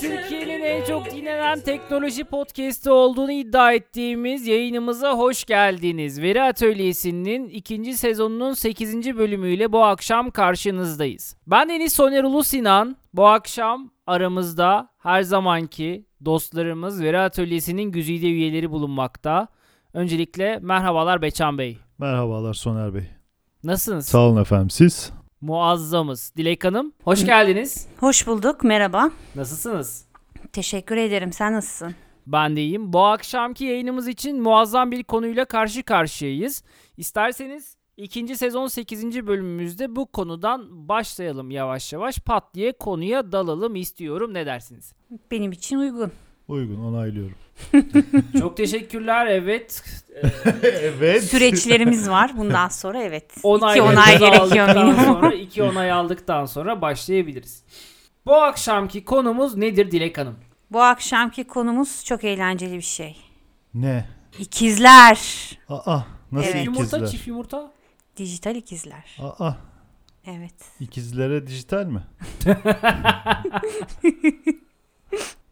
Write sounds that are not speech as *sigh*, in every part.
Türkiye'nin en çok dinlenen teknoloji podcast'i olduğunu iddia ettiğimiz yayınımıza hoş geldiniz. Veri Atölyesi'nin ikinci sezonunun 8. bölümüyle bu akşam karşınızdayız. Ben Deniz Soner Ulu Sinan. Bu akşam aramızda her zamanki dostlarımız Veri Atölyesi'nin güzide üyeleri bulunmakta. Öncelikle merhabalar Beçan Bey. Merhabalar Soner Bey. Nasılsınız? Sağ olun efendim siz. Muazzamız. Dilek Hanım hoş geldiniz. Hoş bulduk, merhaba. Nasılsınız? Teşekkür ederim. Sen nasılsın? Ben de iyiyim. Bu akşamki yayınımız için muazzam bir konuyla karşı karşıyayız. İsterseniz ikinci sezon 8. bölümümüzde bu konudan başlayalım yavaş yavaş. Pat diye konuya dalalım istiyorum. Ne dersiniz? Benim için uygun. Uygun onaylıyorum. *laughs* Çok teşekkürler. Evet. *laughs* evet. Süreçlerimiz var bundan sonra evet. Onay İki onay gerekiyor minimum. sonra, iki onay aldıktan sonra başlayabiliriz. Bu akşamki konumuz nedir Dilek Hanım? Bu akşamki konumuz çok eğlenceli bir şey. Ne? İkizler. Aa nasıl Evet. Yumurta, ikizler? çift yumurta. Dijital ikizler. Aa Evet. ikizlere dijital mi? *laughs*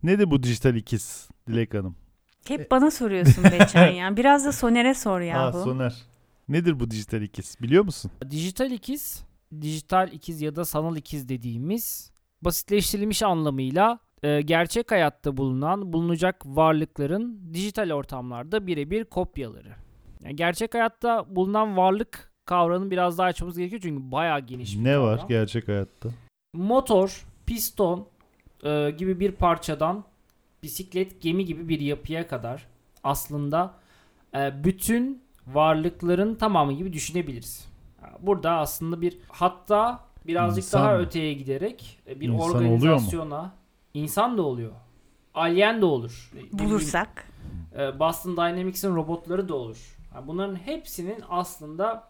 Nedir bu dijital ikiz Dilek Hanım? Hep bana soruyorsun Beçen ya. *laughs* Biraz da Soner'e sor ya Aa bu. Soner. Nedir bu dijital ikiz biliyor musun? Dijital ikiz, dijital ikiz ya da sanal ikiz dediğimiz basitleştirilmiş anlamıyla e, gerçek hayatta bulunan, bulunacak varlıkların dijital ortamlarda birebir kopyaları. Yani gerçek hayatta bulunan varlık kavramını biraz daha açmamız gerekiyor çünkü bayağı geniş bir Ne var kavram. gerçek hayatta? Motor, piston e, gibi bir parçadan bisiklet, gemi gibi bir yapıya kadar aslında e, bütün varlıkların tamamı gibi düşünebiliriz. Burada aslında bir hatta birazcık İnsan daha mı? öteye giderek e, bir İnsan organizasyona insan da oluyor. Alien de olur. Bileyim, Bulursak. e, Boston Dynamics'in robotları da olur. Yani bunların hepsinin aslında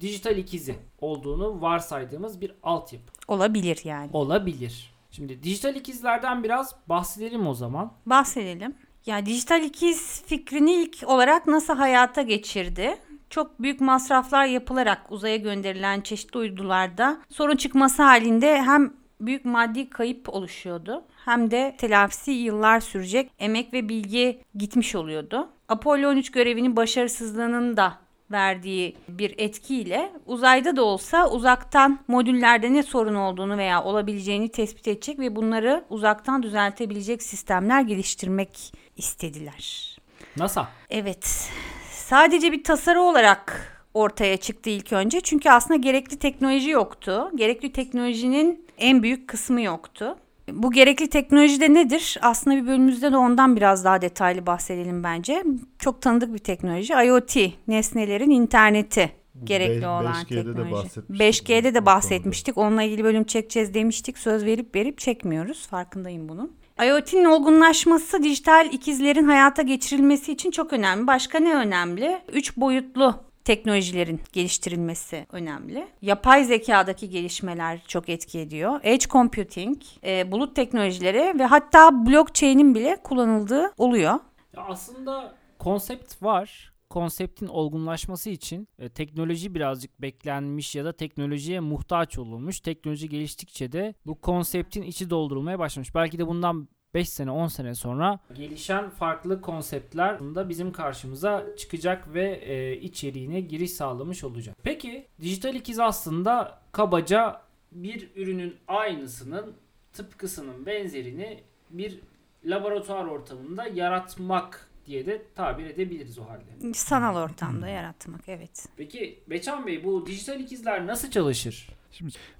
dijital ikizi olduğunu varsaydığımız bir altyapı Olabilir yani. olabilir. Şimdi dijital ikizlerden biraz bahsedelim o zaman. Bahsedelim. Ya dijital ikiz fikrini ilk olarak NASA hayata geçirdi. Çok büyük masraflar yapılarak uzaya gönderilen çeşitli uydularda sorun çıkması halinde hem büyük maddi kayıp oluşuyordu hem de telafisi yıllar sürecek emek ve bilgi gitmiş oluyordu. Apollo 13 görevinin başarısızlığının da verdiği bir etkiyle uzayda da olsa uzaktan modüllerde ne sorun olduğunu veya olabileceğini tespit edecek ve bunları uzaktan düzeltebilecek sistemler geliştirmek istediler. NASA. Evet. Sadece bir tasarı olarak ortaya çıktı ilk önce. Çünkü aslında gerekli teknoloji yoktu. Gerekli teknolojinin en büyük kısmı yoktu. Bu gerekli teknoloji de nedir? Aslında bir bölümümüzde de ondan biraz daha detaylı bahsedelim bence. Çok tanıdık bir teknoloji. IoT, nesnelerin interneti gerekli Be- olan 5G'de de teknoloji. bahsetmiştik 5G'de bu de konuda. bahsetmiştik. Onunla ilgili bölüm çekeceğiz demiştik. Söz verip verip çekmiyoruz. Farkındayım bunun. IoT'nin olgunlaşması dijital ikizlerin hayata geçirilmesi için çok önemli. Başka ne önemli? Üç boyutlu teknolojilerin geliştirilmesi önemli. Yapay zekadaki gelişmeler çok etki ediyor. Edge computing, e, bulut teknolojileri ve hatta blockchain'in bile kullanıldığı oluyor. Ya aslında konsept var. Konseptin olgunlaşması için e, teknoloji birazcık beklenmiş ya da teknolojiye muhtaç olunmuş. Teknoloji geliştikçe de bu konseptin içi doldurulmaya başlamış. Belki de bundan 5 sene 10 sene sonra gelişen farklı konseptler da bizim karşımıza çıkacak ve e, içeriğine giriş sağlamış olacak. Peki dijital ikiz aslında kabaca bir ürünün aynısının tıpkısının benzerini bir laboratuvar ortamında yaratmak diye de tabir edebiliriz o halde. Sanal ortamda yaratmak evet. Peki Beçan Bey bu dijital ikizler nasıl çalışır?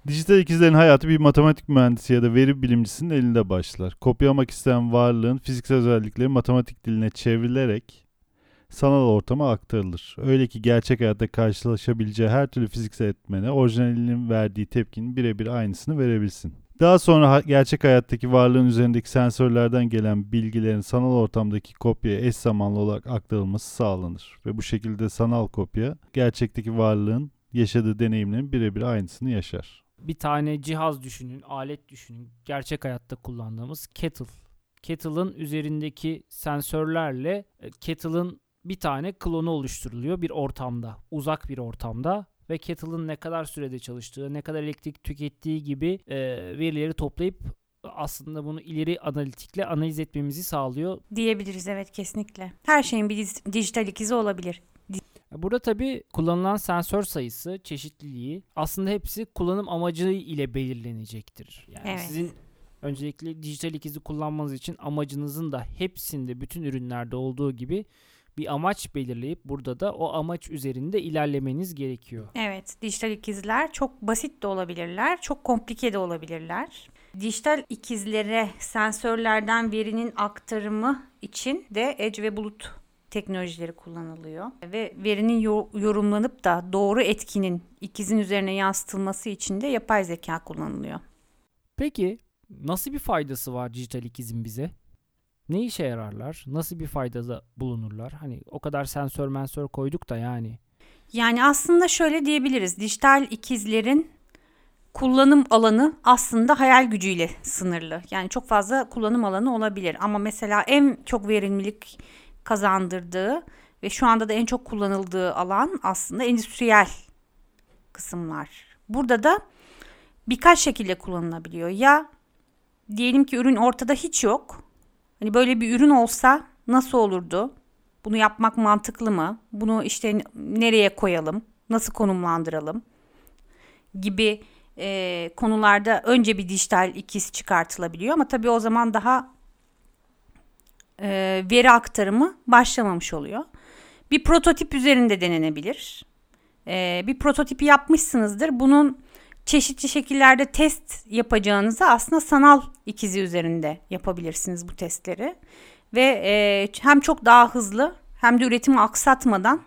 Dijital ikizlerin hayatı bir matematik mühendisi ya da veri bilimcisinin elinde başlar. Kopyalamak isteyen varlığın fiziksel özellikleri matematik diline çevrilerek sanal ortama aktarılır. Öyle ki gerçek hayatta karşılaşabileceği her türlü fiziksel etmene orijinalinin verdiği tepkinin birebir aynısını verebilsin. Daha sonra gerçek hayattaki varlığın üzerindeki sensörlerden gelen bilgilerin sanal ortamdaki kopyaya eş zamanlı olarak aktarılması sağlanır. Ve bu şekilde sanal kopya gerçekteki varlığın yaşadığı deneyimlerin birebir aynısını yaşar. Bir tane cihaz düşünün, alet düşünün. Gerçek hayatta kullandığımız kettle. Kettle'ın üzerindeki sensörlerle e, kettle'ın bir tane klonu oluşturuluyor bir ortamda, uzak bir ortamda ve kettle'ın ne kadar sürede çalıştığı, ne kadar elektrik tükettiği gibi e, verileri toplayıp aslında bunu ileri analitikle analiz etmemizi sağlıyor. Diyebiliriz evet kesinlikle. Her şeyin bir dijital ikizi olabilir. Burada tabii kullanılan sensör sayısı, çeşitliliği aslında hepsi kullanım amacı ile belirlenecektir. Yani Evet. sizin öncelikle dijital ikizi kullanmanız için amacınızın da hepsinde bütün ürünlerde olduğu gibi bir amaç belirleyip burada da o amaç üzerinde ilerlemeniz gerekiyor. Evet, dijital ikizler çok basit de olabilirler, çok komplike de olabilirler. Dijital ikizlere sensörlerden verinin aktarımı için de edge ve bulut teknolojileri kullanılıyor. Ve verinin yo- yorumlanıp da doğru etkinin ikizin üzerine yansıtılması için de yapay zeka kullanılıyor. Peki nasıl bir faydası var dijital ikizin bize? Ne işe yararlar? Nasıl bir faydada bulunurlar? Hani o kadar sensör mensör koyduk da yani. Yani aslında şöyle diyebiliriz. Dijital ikizlerin kullanım alanı aslında hayal gücüyle sınırlı. Yani çok fazla kullanım alanı olabilir. Ama mesela en çok verimlilik kazandırdığı ve şu anda da en çok kullanıldığı alan aslında endüstriyel kısımlar. Burada da birkaç şekilde kullanılabiliyor. Ya diyelim ki ürün ortada hiç yok. Hani böyle bir ürün olsa nasıl olurdu? Bunu yapmak mantıklı mı? Bunu işte nereye koyalım? Nasıl konumlandıralım? Gibi e, konularda önce bir dijital ikiz çıkartılabiliyor ama tabii o zaman daha e, veri aktarımı başlamamış oluyor. Bir prototip üzerinde denenebilir. E, bir prototipi yapmışsınızdır. Bunun çeşitli şekillerde test yapacağınızı aslında sanal ikizi üzerinde yapabilirsiniz bu testleri. Ve e, hem çok daha hızlı hem de üretimi aksatmadan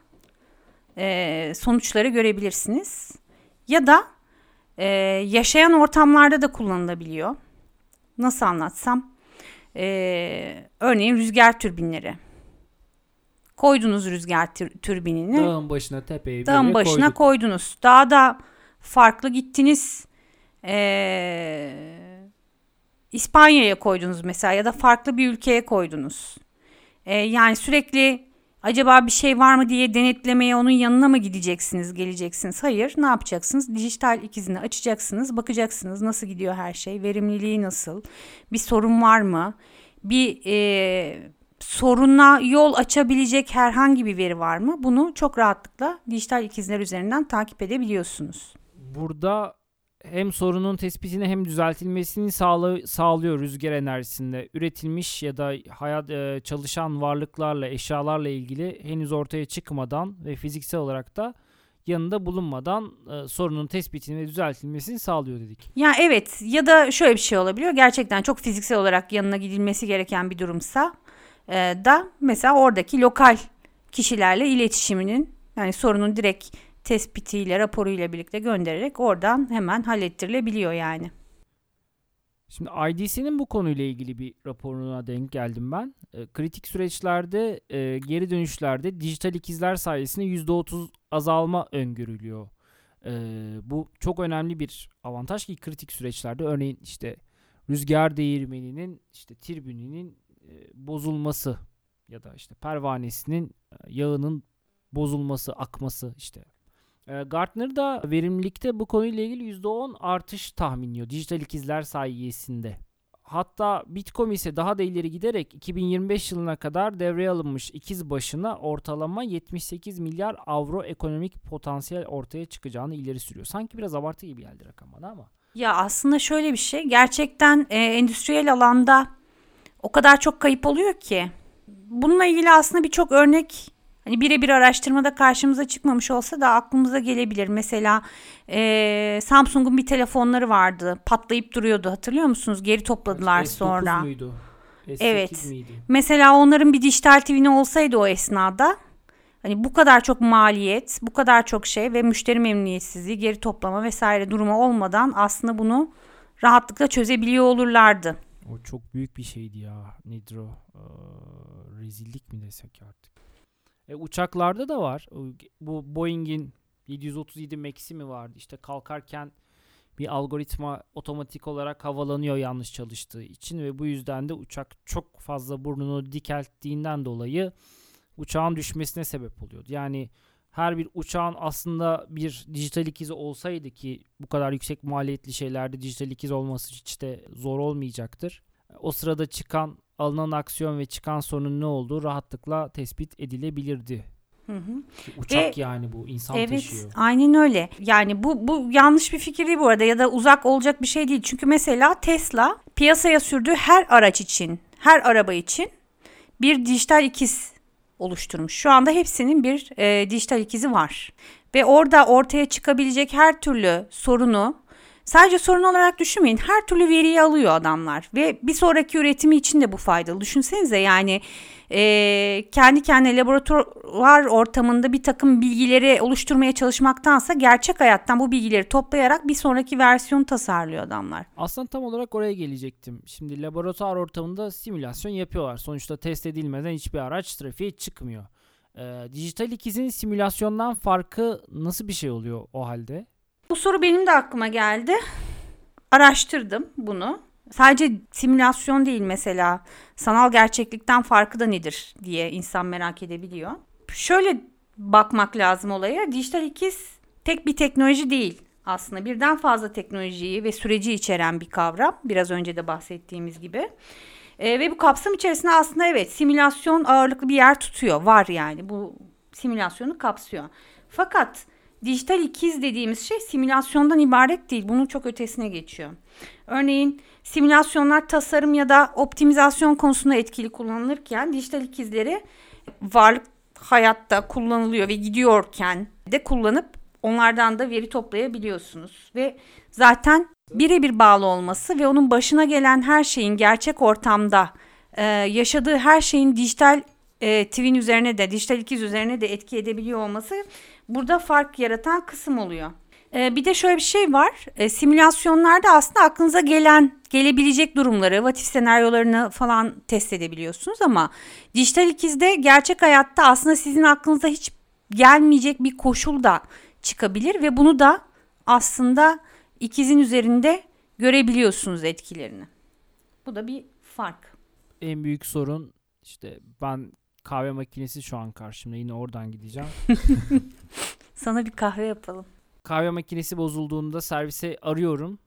e, sonuçları görebilirsiniz. Ya da e, yaşayan ortamlarda da kullanılabiliyor. Nasıl anlatsam? E, örneğin rüzgar türbinleri. Koydunuz rüzgar tür- türbinini. Dağın başına tepeye Dağın başına koyduk. koydunuz. Daha da farklı gittiniz. Ee, İspanya'ya koydunuz mesela ya da farklı bir ülkeye koydunuz. Ee, yani sürekli acaba bir şey var mı diye denetlemeye onun yanına mı gideceksiniz, geleceksiniz? Hayır, ne yapacaksınız? Dijital ikizini açacaksınız, bakacaksınız nasıl gidiyor her şey, verimliliği nasıl, bir sorun var mı? Bir e, soruna yol açabilecek herhangi bir veri var mı? Bunu çok rahatlıkla dijital ikizler üzerinden takip edebiliyorsunuz. Burada hem sorunun tespitini hem düzeltilmesini sağla- sağlıyor rüzgar enerjisinde. Üretilmiş ya da hayat e, çalışan varlıklarla, eşyalarla ilgili henüz ortaya çıkmadan ve fiziksel olarak da yanında bulunmadan e, sorunun tespitini ve düzeltilmesini sağlıyor dedik. Ya evet ya da şöyle bir şey olabiliyor. Gerçekten çok fiziksel olarak yanına gidilmesi gereken bir durumsa e, da mesela oradaki lokal kişilerle iletişiminin yani sorunun direkt tespitiyle, raporuyla birlikte göndererek oradan hemen hallettirilebiliyor yani. Şimdi IDC'nin bu konuyla ilgili bir raporuna denk geldim ben. E, kritik süreçlerde e, geri dönüşlerde dijital ikizler sayesinde %30 azalma öngörülüyor. E, bu çok önemli bir avantaj ki kritik süreçlerde örneğin işte rüzgar değirmeninin işte tribüninin e, bozulması ya da işte pervanesinin e, yağının bozulması, akması işte Gartner da verimlilikte bu konuyla ilgili %10 artış tahminliyor dijital ikizler sayesinde. Hatta Bitcoin ise daha da ileri giderek 2025 yılına kadar devreye alınmış ikiz başına ortalama 78 milyar avro ekonomik potansiyel ortaya çıkacağını ileri sürüyor. Sanki biraz abartı gibi geldi rakam bana ama. Ya aslında şöyle bir şey gerçekten e, endüstriyel alanda o kadar çok kayıp oluyor ki. Bununla ilgili aslında birçok örnek hani birebir araştırmada karşımıza çıkmamış olsa da aklımıza gelebilir. Mesela e, Samsung'un bir telefonları vardı patlayıp duruyordu hatırlıyor musunuz? Geri topladılar S9 sonra. muydu? S8 Evet. miydi? Mesela onların bir dijital TV'ni olsaydı o esnada hani bu kadar çok maliyet, bu kadar çok şey ve müşteri memnuniyetsizliği, geri toplama vesaire durumu olmadan aslında bunu rahatlıkla çözebiliyor olurlardı. O çok büyük bir şeydi ya. Nedir o? Ee, rezillik mi desek artık. E, uçaklarda da var. Bu Boeing'in 737 Max'i mi vardı? İşte kalkarken bir algoritma otomatik olarak havalanıyor yanlış çalıştığı için ve bu yüzden de uçak çok fazla burnunu dikelttiğinden dolayı uçağın düşmesine sebep oluyordu. Yani her bir uçağın aslında bir dijital ikizi olsaydı ki bu kadar yüksek maliyetli şeylerde dijital ikiz olması hiç de zor olmayacaktır. O sırada çıkan alınan aksiyon ve çıkan sorunun ne olduğu rahatlıkla tespit edilebilirdi. Hı hı. Uçak Ve- yani bu insan Evet, taşıyor. aynen öyle. Yani bu bu yanlış bir fikir değil bu arada ya da uzak olacak bir şey değil. Çünkü mesela Tesla piyasaya sürdüğü her araç için, her araba için bir dijital ikiz oluşturmuş. Şu anda hepsinin bir e, dijital ikizi var. Ve orada ortaya çıkabilecek her türlü sorunu sadece sorun olarak düşünmeyin. Her türlü veriyi alıyor adamlar ve bir sonraki üretimi için de bu faydalı. Düşünsenize yani e, kendi kendine laboratuvar ortamında bir takım bilgileri oluşturmaya çalışmaktansa gerçek hayattan bu bilgileri toplayarak bir sonraki versiyon tasarlıyor adamlar. Aslında tam olarak oraya gelecektim. Şimdi laboratuvar ortamında simülasyon yapıyorlar. Sonuçta test edilmeden hiçbir araç trafiğe çıkmıyor. Ee, dijital ikizin simülasyondan farkı nasıl bir şey oluyor o halde? Bu soru benim de aklıma geldi. Araştırdım bunu. Sadece simülasyon değil mesela sanal gerçeklikten farkı da nedir diye insan merak edebiliyor. Şöyle bakmak lazım olaya. Dijital ikiz tek bir teknoloji değil aslında. Birden fazla teknolojiyi ve süreci içeren bir kavram. Biraz önce de bahsettiğimiz gibi. E, ve bu kapsam içerisinde aslında evet simülasyon ağırlıklı bir yer tutuyor. Var yani bu simülasyonu kapsıyor. Fakat dijital ikiz dediğimiz şey simülasyondan ibaret değil. Bunun çok ötesine geçiyor. Örneğin simülasyonlar tasarım ya da optimizasyon konusunda etkili kullanılırken dijital ikizleri varlık hayatta kullanılıyor ve gidiyorken de kullanıp onlardan da veri toplayabiliyorsunuz. Ve zaten birebir bağlı olması ve onun başına gelen her şeyin gerçek ortamda e, yaşadığı her şeyin dijital e, twin üzerine de dijital ikiz üzerine de etki edebiliyor olması burada fark yaratan kısım oluyor. E, bir de şöyle bir şey var. E, simülasyonlarda aslında aklınıza gelen, gelebilecek durumları, what if senaryolarını falan test edebiliyorsunuz ama dijital ikizde gerçek hayatta aslında sizin aklınıza hiç gelmeyecek bir koşul da çıkabilir ve bunu da aslında ikizin üzerinde görebiliyorsunuz etkilerini. Bu da bir fark. En büyük sorun işte ben kahve makinesi şu an karşımda yine oradan gideceğim. *laughs* Sana bir kahve yapalım. kahve makinesi bozulduğunda servise arıyorum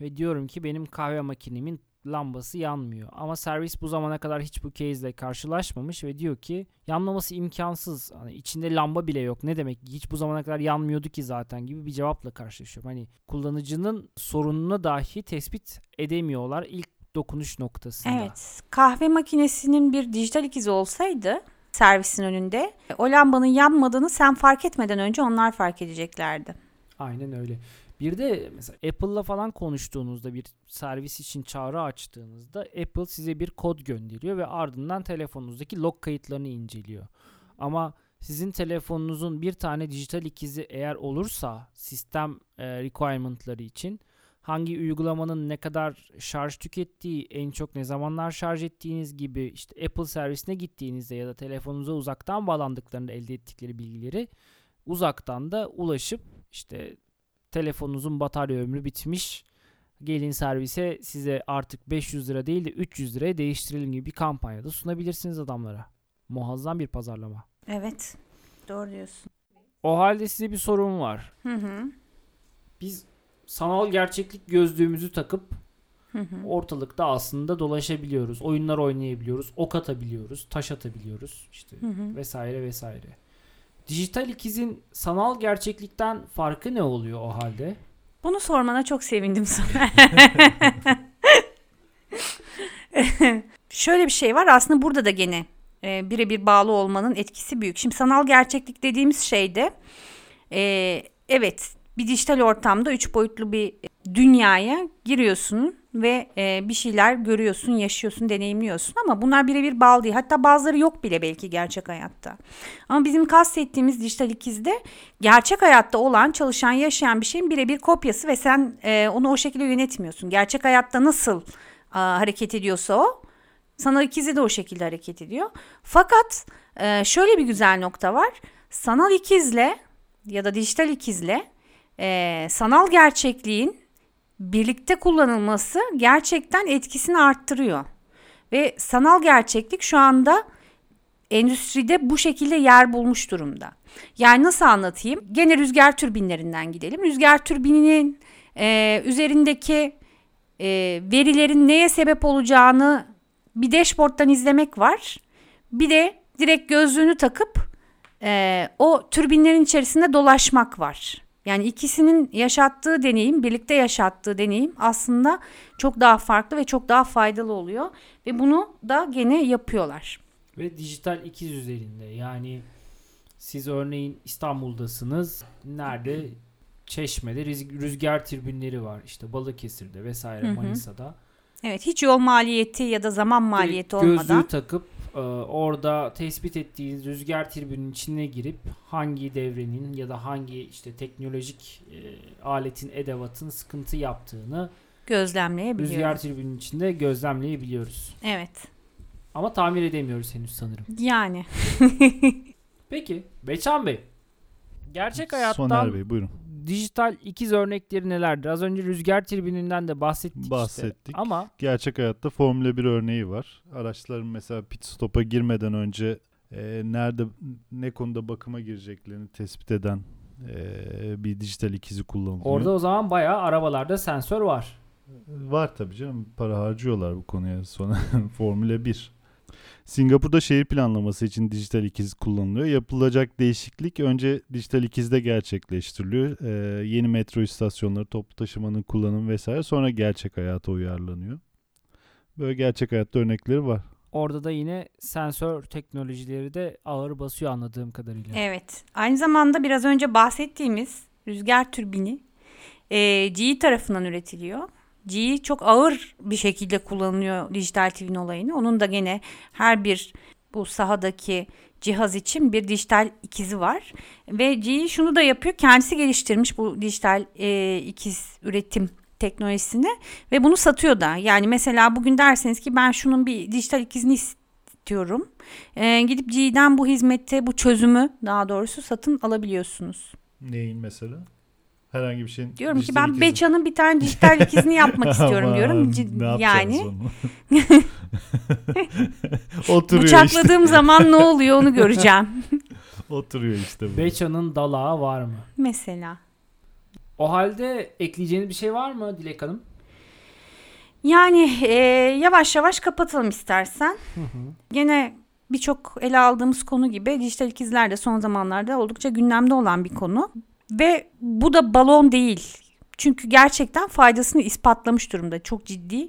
ve diyorum ki benim kahve makinemin lambası yanmıyor. Ama servis bu zamana kadar hiç bu case'le karşılaşmamış ve diyor ki yanmaması imkansız. Hani içinde lamba bile yok. Ne demek? Hiç bu zamana kadar yanmıyordu ki zaten gibi bir cevapla karşılaşıyorum. Hani kullanıcının sorununu dahi tespit edemiyorlar ilk dokunuş noktasında. Evet. Kahve makinesinin bir dijital ikizi olsaydı servisin önünde o lambanın yanmadığını sen fark etmeden önce onlar fark edeceklerdi. Aynen öyle. Bir de mesela Apple'la falan konuştuğunuzda bir servis için çağrı açtığınızda Apple size bir kod gönderiyor ve ardından telefonunuzdaki log kayıtlarını inceliyor. Ama sizin telefonunuzun bir tane dijital ikizi eğer olursa sistem e, requirement'ları için hangi uygulamanın ne kadar şarj tükettiği, en çok ne zamanlar şarj ettiğiniz gibi işte Apple servisine gittiğinizde ya da telefonunuza uzaktan bağlandıklarında elde ettikleri bilgileri uzaktan da ulaşıp işte telefonunuzun batarya ömrü bitmiş. Gelin servise size artık 500 lira değil de 300 liraya değiştirelim gibi bir kampanyada sunabilirsiniz adamlara. Muazzam bir pazarlama. Evet. Doğru diyorsun. O halde size bir sorum var. Hı hı. Biz sanal gerçeklik gözlüğümüzü takıp ortalıkta aslında dolaşabiliyoruz. Oyunlar oynayabiliyoruz. Ok atabiliyoruz. Taş atabiliyoruz. işte vesaire vesaire. Dijital ikizin sanal gerçeklikten farkı ne oluyor o halde? Bunu sormana çok sevindim sana. *laughs* Şöyle bir şey var aslında burada da gene e, birebir bağlı olmanın etkisi büyük. Şimdi sanal gerçeklik dediğimiz şeyde e, evet bir dijital ortamda üç boyutlu bir dünyaya giriyorsun ve e, bir şeyler görüyorsun, yaşıyorsun, deneyimliyorsun ama bunlar birebir bağlı değil. Hatta bazıları yok bile belki gerçek hayatta. Ama bizim kastettiğimiz dijital ikizde gerçek hayatta olan, çalışan, yaşayan bir şeyin birebir kopyası ve sen e, onu o şekilde yönetmiyorsun. Gerçek hayatta nasıl a, hareket ediyorsa o, sanal ikizi de o şekilde hareket ediyor. Fakat e, şöyle bir güzel nokta var. Sanal ikizle ya da dijital ikizle e, sanal gerçekliğin birlikte kullanılması gerçekten etkisini arttırıyor. Ve sanal gerçeklik şu anda endüstride bu şekilde yer bulmuş durumda. Yani nasıl anlatayım? Gene rüzgar türbinlerinden gidelim. Rüzgar türbininin e, üzerindeki e, verilerin neye sebep olacağını bir dashboard'dan izlemek var. Bir de direkt gözlüğünü takıp e, o türbinlerin içerisinde dolaşmak var. Yani ikisinin yaşattığı deneyim, birlikte yaşattığı deneyim aslında çok daha farklı ve çok daha faydalı oluyor. Ve bunu da gene yapıyorlar. Ve dijital ikiz üzerinde yani siz örneğin İstanbul'dasınız. Nerede? Çeşme'de rüz- rüzgar tribünleri var. İşte Balıkesir'de vesaire Hı hı. Manisa'da. Evet hiç yol maliyeti ya da zaman maliyeti Direkt olmadan. Gözlüğü takıp e, orada tespit ettiğiniz rüzgar tribünün içine girip hangi devrenin ya da hangi işte teknolojik e, aletin edevatın sıkıntı yaptığını gözlemleyebiliyor. rüzgar tribünün içinde gözlemleyebiliyoruz. Evet. Ama tamir edemiyoruz henüz sanırım. Yani. *laughs* Peki Beçan Bey. Gerçek hayattan Soner Bey buyurun. Dijital ikiz örnekleri nelerdir? Az önce rüzgar tribününden de bahsettik, işte. Bahsettik. Ama Gerçek hayatta Formula 1 örneği var. Araçların mesela pit stop'a girmeden önce e, nerede ne konuda bakıma gireceklerini tespit eden e, bir dijital ikizi kullanılıyor. orada o zaman bayağı arabalarda sensör var. Var tabii canım. Para harcıyorlar bu konuya sonra. *laughs* Formula 1. Singapur'da şehir planlaması için dijital ikiz kullanılıyor. Yapılacak değişiklik önce dijital ikizde gerçekleştiriliyor. Ee, yeni metro istasyonları, toplu taşımanın kullanımı vesaire sonra gerçek hayata uyarlanıyor. Böyle gerçek hayatta örnekleri var. Orada da yine sensör teknolojileri de ağır basıyor anladığım kadarıyla. Evet. Aynı zamanda biraz önce bahsettiğimiz rüzgar türbini e, GE tarafından üretiliyor. GE çok ağır bir şekilde kullanılıyor dijital twin olayını. Onun da gene her bir bu sahadaki cihaz için bir dijital ikizi var. Ve GE şunu da yapıyor. Kendisi geliştirmiş bu dijital e, ikiz üretim teknolojisini ve bunu satıyor da. Yani mesela bugün derseniz ki ben şunun bir dijital ikizini istiyorum. E, gidip GE'den bu hizmeti, bu çözümü daha doğrusu satın alabiliyorsunuz. Neyin mesela? Herhangi bir şeyin Diyorum ki ben ikizi- Beça'nın bir tane dijital *laughs* ikizini yapmak istiyorum diyorum. C- ne yani? *laughs* Oturuyor bıçakladığım zaman ne oluyor onu göreceğim. işte. *laughs* Oturuyor işte. bu. Beça'nın dalağı var mı? Mesela. O halde ekleyeceğiniz bir şey var mı Dilek Hanım? Yani e, yavaş yavaş kapatalım istersen. Gene birçok ele aldığımız konu gibi dijital ikizler de son zamanlarda oldukça gündemde olan bir konu. Ve bu da balon değil. Çünkü gerçekten faydasını ispatlamış durumda. Çok ciddi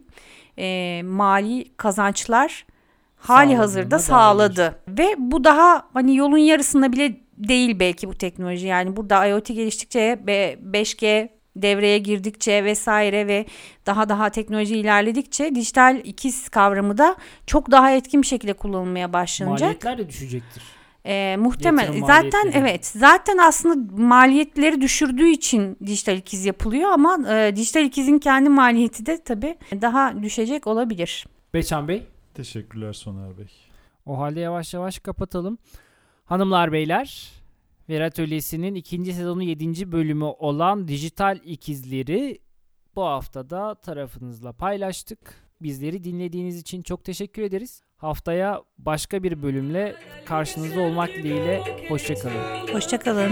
e, mali kazançlar hali hazırda sağladı. Ve bu daha hani yolun yarısında bile değil belki bu teknoloji. Yani burada IoT geliştikçe ve 5G devreye girdikçe vesaire ve daha daha teknoloji ilerledikçe dijital ikiz kavramı da çok daha etkin bir şekilde kullanılmaya başlanacak. Maliyetler de düşecektir. Ee, muhtemel. Zaten evet. Zaten aslında maliyetleri düşürdüğü için dijital ikiz yapılıyor ama e, dijital ikizin kendi maliyeti de tabii daha düşecek olabilir. Beçan Bey. Teşekkürler Soner Bey. O halde yavaş yavaş kapatalım. Hanımlar beyler, Ver Atölyesi'nin ikinci sezonu 7. bölümü olan Dijital İkizleri bu haftada tarafınızla paylaştık. Bizleri dinlediğiniz için çok teşekkür ederiz. Haftaya başka bir bölümle karşınızda olmak dileğiyle. Hoşçakalın. Hoşçakalın.